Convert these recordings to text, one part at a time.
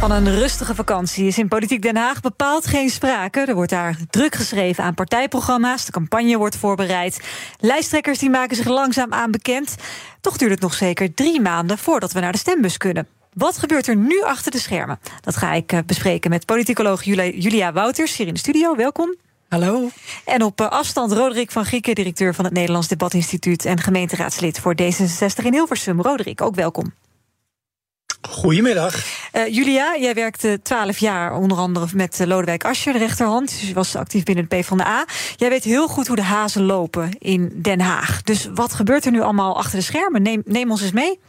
Van een rustige vakantie is in Politiek Den Haag bepaald geen sprake. Er wordt daar druk geschreven aan partijprogramma's. De campagne wordt voorbereid. Lijsttrekkers die maken zich langzaam aan bekend. Toch duurt het nog zeker drie maanden voordat we naar de stembus kunnen. Wat gebeurt er nu achter de schermen? Dat ga ik eh, bespreken met politicoloog Julia Wouters hier in de studio. Welkom. Hallo. En op eh, afstand Roderick van Grieken, directeur van het Nederlands Debatinstituut en gemeenteraadslid voor D66 in Hilversum. Roderick, ook welkom. Goedemiddag. Uh, Julia, jij werkte twaalf jaar onder andere met Lodewijk Asscher, de rechterhand. Dus je was actief binnen de PvdA. Jij weet heel goed hoe de hazen lopen in Den Haag. Dus wat gebeurt er nu allemaal achter de schermen? Neem, neem ons eens mee.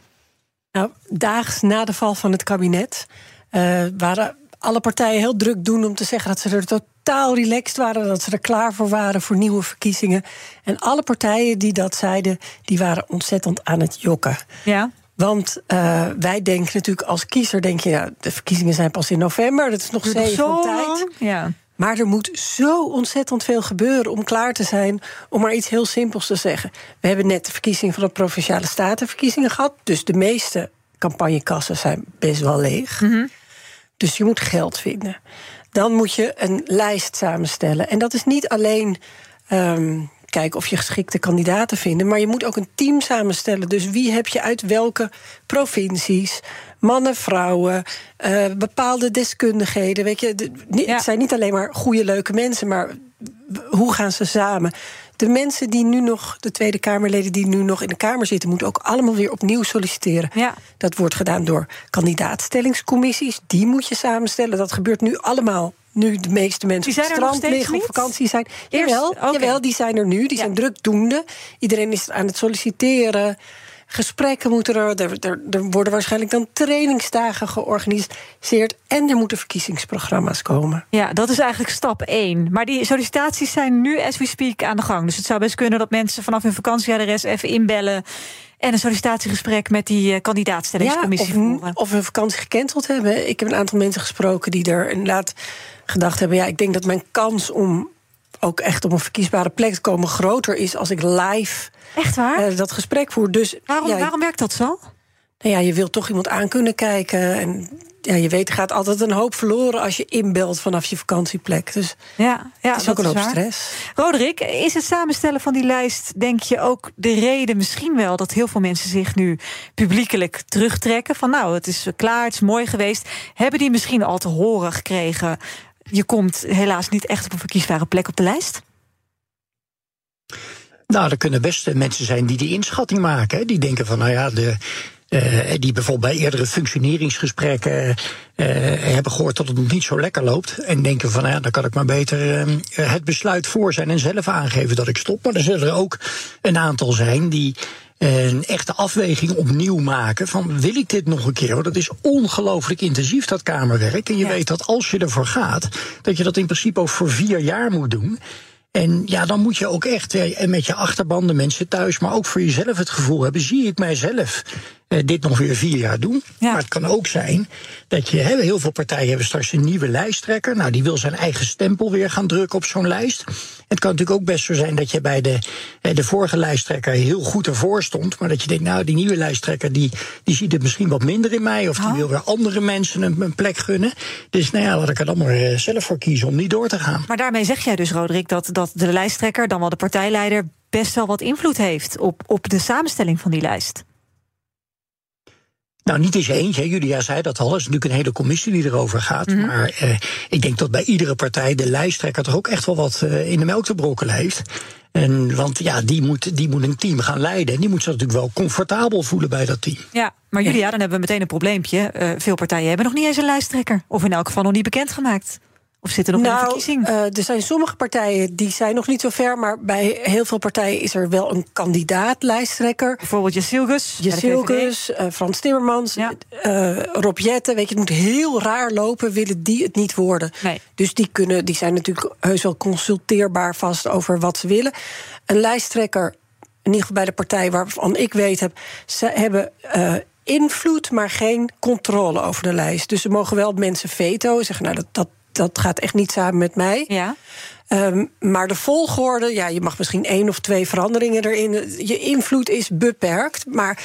Nou, daags na de val van het kabinet uh, waren alle partijen heel druk doen om te zeggen dat ze er totaal relaxed waren, dat ze er klaar voor waren voor nieuwe verkiezingen. En alle partijen die dat zeiden, die waren ontzettend aan het jokken. Ja. Want uh, wij denken natuurlijk als kiezer, denk je, ja, de verkiezingen zijn pas in november, dat is nog zeven tijd. Ja. Maar er moet zo ontzettend veel gebeuren om klaar te zijn. Om maar iets heel simpels te zeggen. We hebben net de verkiezingen van de provinciale statenverkiezingen gehad. Dus de meeste campagnekassen zijn best wel leeg. Mm -hmm. Dus je moet geld vinden. Dan moet je een lijst samenstellen. En dat is niet alleen um, kijken of je geschikte kandidaten vindt, maar je moet ook een team samenstellen. Dus wie heb je uit welke provincies? Mannen, vrouwen, uh, bepaalde deskundigheden. Weet je, de, ja. het zijn niet alleen maar goede, leuke mensen, maar hoe gaan ze samen? De mensen die nu nog, de Tweede Kamerleden die nu nog in de Kamer zitten, moeten ook allemaal weer opnieuw solliciteren. Ja. Dat wordt gedaan door kandidaatstellingscommissies. Die moet je samenstellen. Dat gebeurt nu allemaal. Nu de meeste mensen die zijn op het strand liggen, op vakantie zijn. Eerst, jawel, okay. jawel, die zijn er nu. Die Ja. zijn drukdoende. Iedereen is aan het solliciteren. Gesprekken moeten er, er, er, er worden waarschijnlijk dan trainingsdagen georganiseerd. En er moeten verkiezingsprogramma's komen. Ja, dat is eigenlijk stap 1. Maar die sollicitaties zijn nu, as we speak, aan de gang. Dus het zou best kunnen dat mensen vanaf hun vakantieadres even inbellen. En een sollicitatiegesprek met die uh, kandidaatstellingscommissie of, voeren. of hun vakantie gecanceld hebben. Ik heb een aantal mensen gesproken die er inderdaad gedacht hebben: ja, ik denk dat mijn kans om ook echt op een verkiesbare plek te komen groter is als ik live Echt waar? uh, dat gesprek voer. Dus waarom, ja, waarom werkt dat zo? Nou ja, je wilt toch iemand aan kunnen kijken. En ja, je weet, er gaat altijd een hoop verloren als je inbelt vanaf je vakantieplek. Dus ja, ja, het is ook dat een hoop waar. stress. Roderick, is het samenstellen van die lijst, denk je ook de reden misschien wel dat heel veel mensen zich nu publiekelijk terugtrekken? Van nou, het is klaar, het is mooi geweest. Hebben die misschien al te horen gekregen? Je komt helaas niet echt op een verkiesbare plek op de lijst? Nou, er kunnen best mensen zijn die die inschatting maken. Hè. Die denken van, nou ja, de, die bijvoorbeeld bij eerdere functioneringsgesprekken uh, hebben gehoord dat het nog niet zo lekker loopt. En denken van, nou ja, dan kan ik maar beter het besluit voor zijn en zelf aangeven dat ik stop. Maar er zullen er ook een aantal zijn die een echte afweging opnieuw maken van wil ik dit nog een keer? Want dat is ongelooflijk intensief, dat kamerwerk. En je Ja. weet dat als je ervoor gaat, dat je dat in principe ook voor vier jaar moet doen. En ja, dan moet je ook echt eh, met je achterban, de mensen thuis, maar ook voor jezelf het gevoel hebben: zie ik mijzelf eh, dit nog weer vier jaar doen? Ja. Maar het kan ook zijn dat je, hè, heel veel partijen hebben straks een nieuwe lijsttrekker. Nou, die wil zijn eigen stempel weer gaan drukken op zo'n lijst. Het kan natuurlijk ook best zo zijn dat je bij de, eh, de vorige lijsttrekker heel goed ervoor stond. Maar dat je denkt, nou, die nieuwe lijsttrekker die, die ziet het misschien wat minder in mij. Of die Oh. wil weer andere mensen een, een plek gunnen. Dus nou ja, laat ik er dan maar eh, zelf voor kiezen om niet door te gaan. Maar daarmee zeg jij dus, Roderick, dat, dat de lijsttrekker, dan wel de partijleider, best wel wat invloed heeft op, op de samenstelling van die lijst. Nou, niet eens eentje. Julia zei dat al. Er is natuurlijk een hele commissie die erover gaat. Mhm. Maar eh, ik denk dat bij iedere partij de lijsttrekker toch ook echt wel wat eh, in de melk te brokkelen heeft. En, want ja, die moet, die moet een team gaan leiden. En die moet zich natuurlijk wel comfortabel voelen bij dat team. Ja, maar Julia, dan hebben we meteen een probleempje. Eh, veel partijen hebben nog niet eens een lijsttrekker. Of in elk geval nog niet bekendgemaakt. Of zitten nog in de Nou, verkiezing? eh, er zijn sommige partijen die zijn nog niet zo ver, maar bij heel veel partijen is er wel een kandidaat, lijsttrekker. Bijvoorbeeld de VVD. Jezilkus, eh, Frans Timmermans, Ja. eh Rob Jetten. Weet je, het moet heel raar lopen, willen die het niet worden. Nee. Dus die, kunnen, die zijn natuurlijk heus wel consulteerbaar vast over wat ze willen. Een lijsttrekker, in ieder geval bij de partij waarvan ik weet heb, ze hebben invloed, maar geen controle over de lijst. Dus ze mogen wel mensen vetoen, zeggen, nou dat, dat, dat gaat echt niet samen met mij. Ja. Ehm, maar de volgorde, ja, je mag misschien één of twee veranderingen erin. Je invloed is beperkt. Maar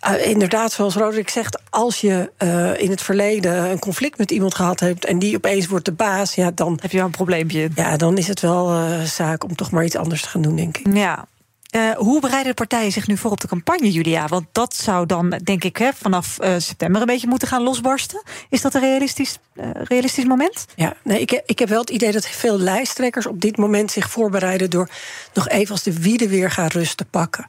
eh, inderdaad, zoals Roderick zegt, als je eh, in het verleden een conflict met iemand gehad hebt en die opeens wordt de baas, ja, dan, Heb je wel een probleempje? ja, dan is het wel eh, zaak om toch maar iets anders te gaan doen, denk ik. Ja. Eh, hoe bereiden de partijen zich nu voor op de campagne, Julia? Want dat zou dan, denk ik, hè, vanaf eh, september een beetje moeten gaan losbarsten. Is dat een realistisch, eh, realistisch moment? Ja, nee, ik, ik heb wel het idee dat veel lijsttrekkers op dit moment zich voorbereiden door nog even als de wiede weer gaan rust te pakken.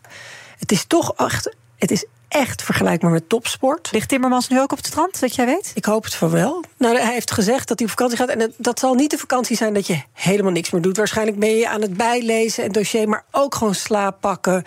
Het is toch echt, het is echt vergelijkbaar met topsport. Ligt Timmermans nu ook op het strand, dat jij weet? Ik hoop het van wel. Nou, hij heeft gezegd dat hij op vakantie gaat. En dat zal niet de vakantie zijn dat je helemaal niks meer doet. Waarschijnlijk ben je aan het bijlezen en dossier, maar ook gewoon slaap pakken.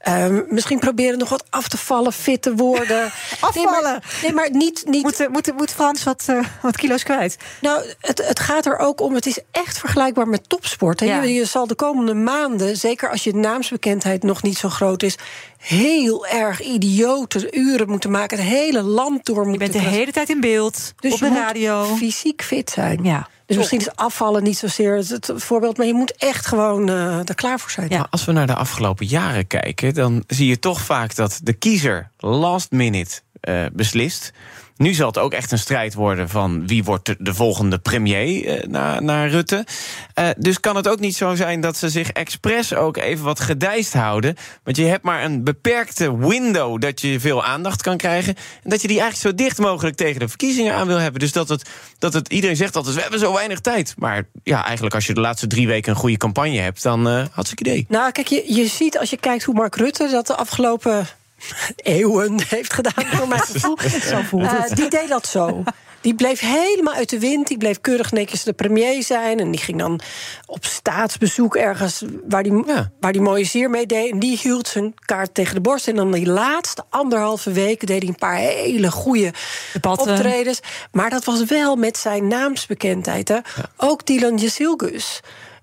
Ehm, misschien proberen nog wat af te vallen, fit te worden. Afvallen? Nee, maar, nee, maar niet, niet Moet, moet, moet Frans wat, eh, wat kilo's kwijt? nou, het, het gaat er ook om, het is echt vergelijkbaar met topsport. Ja. Je, je zal de komende maanden, zeker als je naamsbekendheid nog niet zo groot is, heel erg idiote uren moeten maken. Het hele land door Je moeten. bent de hele tijd in beeld, dus op je de moet radio. fysiek fit zijn. Ja. Dus misschien is afvallen niet zozeer het, het voorbeeld, maar je moet echt gewoon eh, er klaar voor zijn. Ja. Maar als we naar de afgelopen jaren kijken, dan zie je toch vaak dat de kiezer last minute eh, beslist. Nu zal het ook echt een strijd worden van wie wordt de, de volgende premier eh, na, na Rutte. Eh, dus kan het ook niet zo zijn dat ze zich expres ook even wat gedijst houden. Want je hebt maar een beperkte window dat je veel aandacht kan krijgen. En dat je die eigenlijk zo dicht mogelijk tegen de verkiezingen aan wil hebben. Dus dat het, dat het iedereen zegt altijd, we hebben zo weinig tijd. Maar ja, eigenlijk als je de laatste drie weken een goede campagne hebt, dan eh had ik idee. Nou, kijk, je, je ziet als je kijkt hoe Mark Rutte dat de afgelopen eeuwen heeft gedaan, voor mijn gevoel. Zo voelt Eh, die deed dat zo. Die bleef helemaal uit de wind. Die bleef keurig netjes de premier zijn. En die ging dan op staatsbezoek ergens waar die, Ja. waar die mooie zeer mee deed. En die hield zijn kaart tegen de borst. En dan die laatste anderhalve weken deed hij een paar hele goede Debatten. optredens. Maar dat was wel met zijn naamsbekendheid. Hè. Ook Dylan Jezilgus.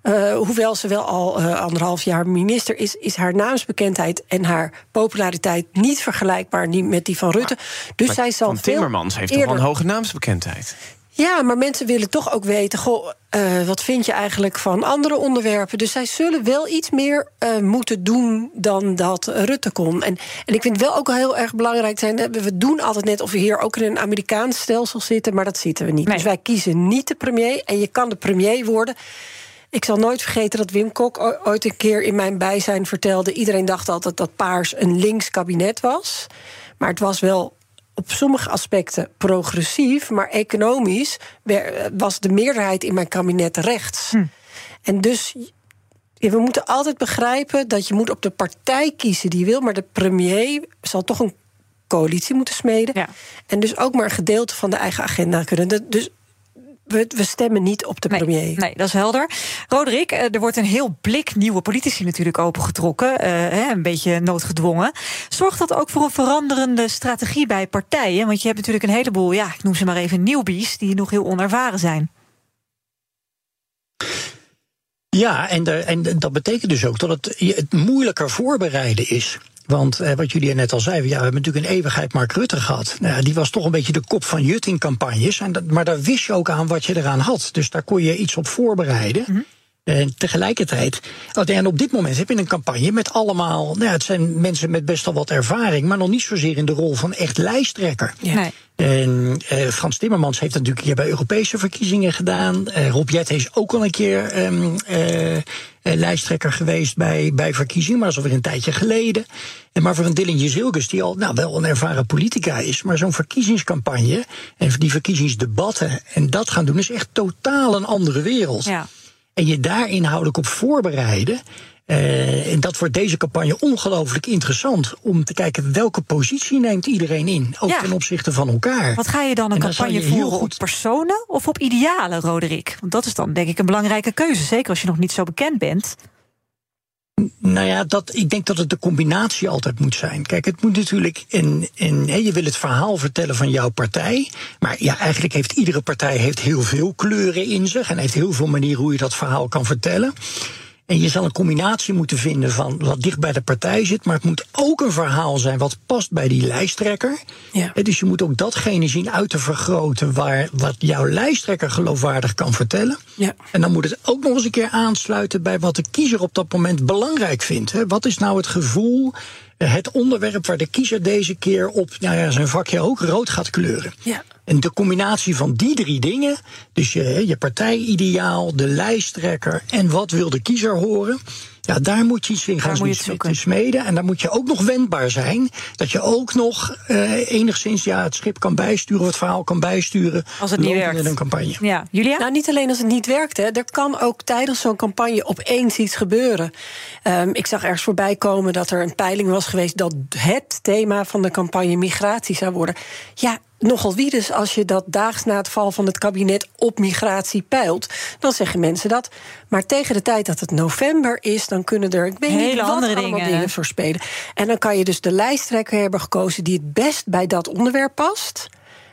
Eh, hoewel ze wel al eh, anderhalf jaar minister is, is haar naamsbekendheid en haar populariteit niet vergelijkbaar niet met die van Rutte. dus Maar zij zal Van veel Timmermans heeft toch wel een hoge naamsbekendheid. Ja, maar mensen willen toch ook weten: goh, eh, wat vind je eigenlijk van andere onderwerpen? Dus zij zullen wel iets meer eh, moeten doen dan dat Rutte kon. En, en ik vind het wel ook heel erg belangrijk zijn. We doen altijd net of we hier ook in een Amerikaans stelsel zitten, maar dat zitten we niet. Nee. Dus wij kiezen niet de premier. En je kan de premier worden. Ik zal nooit vergeten dat Wim Kok ooit een keer in mijn bijzijn vertelde. Iedereen dacht altijd dat Paars een links kabinet was. Maar het was wel op sommige aspecten progressief. Maar economisch was de meerderheid in mijn kabinet rechts. En dus we moeten altijd begrijpen dat je moet op de partij kiezen die je wil. Maar de premier zal toch een coalitie moeten smeden. Ja. En dus ook maar een gedeelte van de eigen agenda kunnen. Dus we, we stemmen niet op de Nee, premier. nee, dat is helder. Roderick, eh, er wordt een heel blik nieuwe politici natuurlijk opengetrokken. eh, hè, een beetje noodgedwongen. Zorgt dat ook voor een veranderende strategie bij partijen? Want je hebt natuurlijk een heleboel, ja, ik noem ze maar even newbies... die nog heel onervaren zijn. Ja, en, de, en dat betekent dus ook dat het, je het moeilijker voorbereiden is. Want eh, wat jullie net al zeiden, ja, we hebben natuurlijk een eeuwigheid Mark Rutte gehad. Nou, die was toch een beetje de kop van Jut campagnes. En dat, maar daar wist je ook aan wat je eraan had. Dus daar kon je iets op voorbereiden. En tegelijkertijd, oh, en op dit moment heb je een campagne met allemaal. Nou, ja, het zijn mensen met best wel wat ervaring, maar nog niet zozeer in de rol van echt lijsttrekker. Nee. En eh, Frans Timmermans heeft dat natuurlijk een keer bij Europese verkiezingen gedaan. Eh Rob Jette is ook al een keer ehm, eh, eh, lijsttrekker geweest bij, bij verkiezingen, maar dat is alweer een tijdje geleden. En maar voor een Dylan Jezilgus, die al nou, wel een ervaren politica is, maar zo'n verkiezingscampagne en die verkiezingsdebatten en dat gaan doen, is echt totaal een andere wereld. Ja. En je daar inhoudelijk op voorbereiden. Uh, en dat wordt deze campagne ongelooflijk interessant. Om te kijken welke positie neemt iedereen in. Ook ten opzichte van elkaar. Wat ga je dan een campagne voeren goed... op personen of op idealen, Roderick? Want dat is dan denk ik een belangrijke keuze. Zeker als je nog niet zo bekend bent. Nou ja, dat, ik denk dat het de combinatie altijd moet zijn. Kijk, het moet natuurlijk. In, in, je wil het verhaal vertellen van jouw partij. Maar ja, eigenlijk heeft iedere partij heeft heel veel kleuren in zich. En heeft heel veel manieren hoe je dat verhaal kan vertellen. En je zal een combinatie moeten vinden van wat dicht bij de partij zit, maar het moet ook een verhaal zijn wat past bij die lijsttrekker. Ja. Dus je moet ook datgene zien uit te vergroten waar wat jouw lijsttrekker geloofwaardig kan vertellen. Ja. En dan moet het ook nog eens een keer aansluiten bij wat de kiezer op dat moment belangrijk vindt. Wat is nou het gevoel? het onderwerp waar de kiezer deze keer op nou ja, zijn vakje ook rood gaat kleuren. Ja. En de combinatie van die drie dingen, dus je, je partijideaal, de lijsttrekker en wat wil de kiezer horen, ja, daar moet je iets in gaan smeden. En daar moet je ook nog wendbaar zijn. Dat je ook nog uh, enigszins ja, het schip kan bijsturen, of het verhaal kan bijsturen. Als het niet werkt. In een campagne. Ja, Julia? Nou, niet alleen als het niet werkt. Hè. Er kan ook tijdens zo'n campagne opeens iets gebeuren. Um, ik zag ergens voorbij komen dat er een peiling was geweest dat het thema van de campagne migratie zou worden. Ja, nogal wie dus als je dat daags na het val van het kabinet op migratie peilt, dan zeggen mensen dat. Maar tegen de tijd dat het november is, dan kunnen er ik weet Hele niet wat andere dingen. dingen voor spelen. En dan kan je dus de lijsttrekker hebben gekozen die het best bij dat onderwerp past.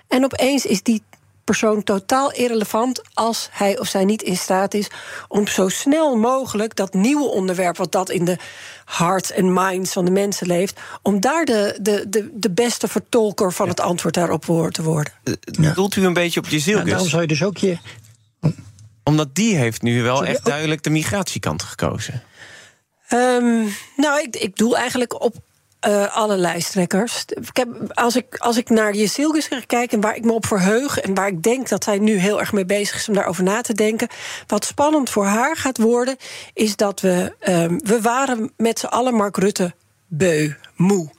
En opeens is die persoon totaal irrelevant als hij of zij niet in staat is om zo snel mogelijk dat nieuwe onderwerp, wat dat in de hearts en minds van de mensen leeft, om daar de, de, de, de beste vertolker van het antwoord daarop te worden. Uh, Doelt u een beetje op je ziel? Ja, dan zou je dus ook je. Omdat die heeft nu wel echt duidelijk de migratiekant gekozen. Um, nou, ik, ik doe eigenlijk op uh, alle lijsttrekkers. Ik heb, als, ik, als ik naar Jezilgus kijk en waar ik me op verheug... en waar ik denk dat zij nu heel erg mee bezig is om daarover na te denken... wat spannend voor haar gaat worden, is dat we... Um, we waren met z'n allen Mark Rutte beu, moe.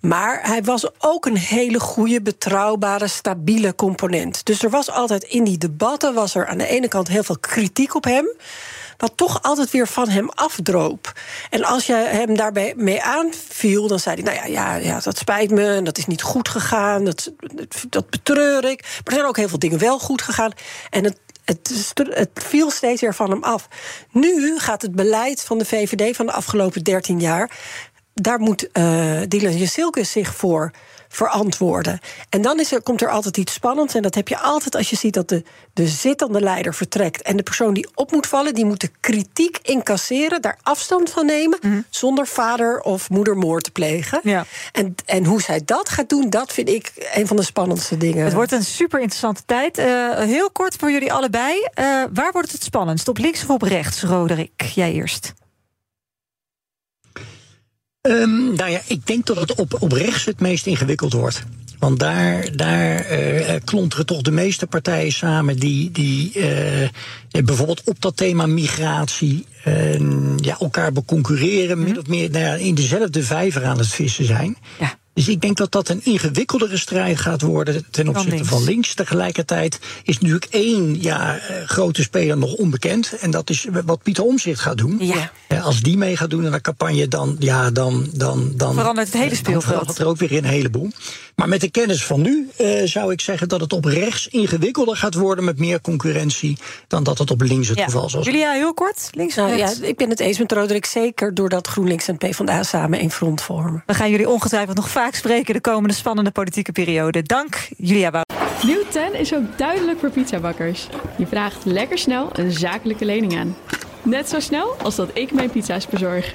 Maar hij was ook een hele goede, betrouwbare, stabiele component. Dus er was altijd in die debatten was er aan de ene kant heel veel kritiek op hem wat toch altijd weer van hem afdroop. En als je hem daarbij mee aanviel, dan zei hij: Nou ja, ja, ja dat spijt me, dat is niet goed gegaan, dat, dat betreur ik. Maar er zijn ook heel veel dingen wel goed gegaan. En het het, het, viel steeds weer van hem af. Nu gaat het beleid van de VVD van de afgelopen 13 jaar. Daar moet uh, Dylan Jesilkes zich voor verantwoorden. En dan is er, komt er altijd iets spannends. En dat heb je altijd als je ziet dat de, de zittende leider vertrekt. En de persoon die op moet vallen, die moet de kritiek incasseren, daar afstand van nemen. Mhm. Zonder vader of moeder moord te plegen. Ja. En, en hoe zij dat gaat doen, dat vind ik een van de spannendste dingen. Het wordt een super interessante tijd. Uh, heel kort voor jullie allebei. Uh, waar wordt het spannendst? Op links of op rechts, Roderick? Jij eerst. Um, nou ja, ik denk dat het op, op rechts het meest ingewikkeld wordt. Want daar, daar uh, klonteren toch de meeste partijen samen die, die uh, bijvoorbeeld op dat thema migratie uh, ja, elkaar beconcurreren, mm min of meer nou ja, in dezelfde vijver aan het vissen zijn. Ja. Dus ik denk dat dat een ingewikkeldere strijd gaat worden ten opzichte van links. Tegelijkertijd is natuurlijk één ja, eh, grote speler nog onbekend. En dat is wat Pieter Omzicht gaat doen. Ja. Als die mee gaat doen in de campagne, dan, ja, dan, dan, dan verandert het hele speelveld. Dan verandert er ook weer een heleboel. Maar met de kennis van nu uh, zou ik zeggen dat het op rechts ingewikkelder gaat worden met meer concurrentie dan dat het op links het geval zal zijn. Julia, heel kort. Links nou, ja, ik ben het eens met Roderick zeker doordat GroenLinks en PvdA samen één front vormen. We gaan jullie ongetwijfeld nog vaak spreken de komende spannende politieke periode. Dank, Julia Bouw. Nieuw 10 is ook duidelijk voor pizzabakkers. Je vraagt lekker snel een zakelijke lening aan. Net zo snel als dat ik mijn pizza's bezorg.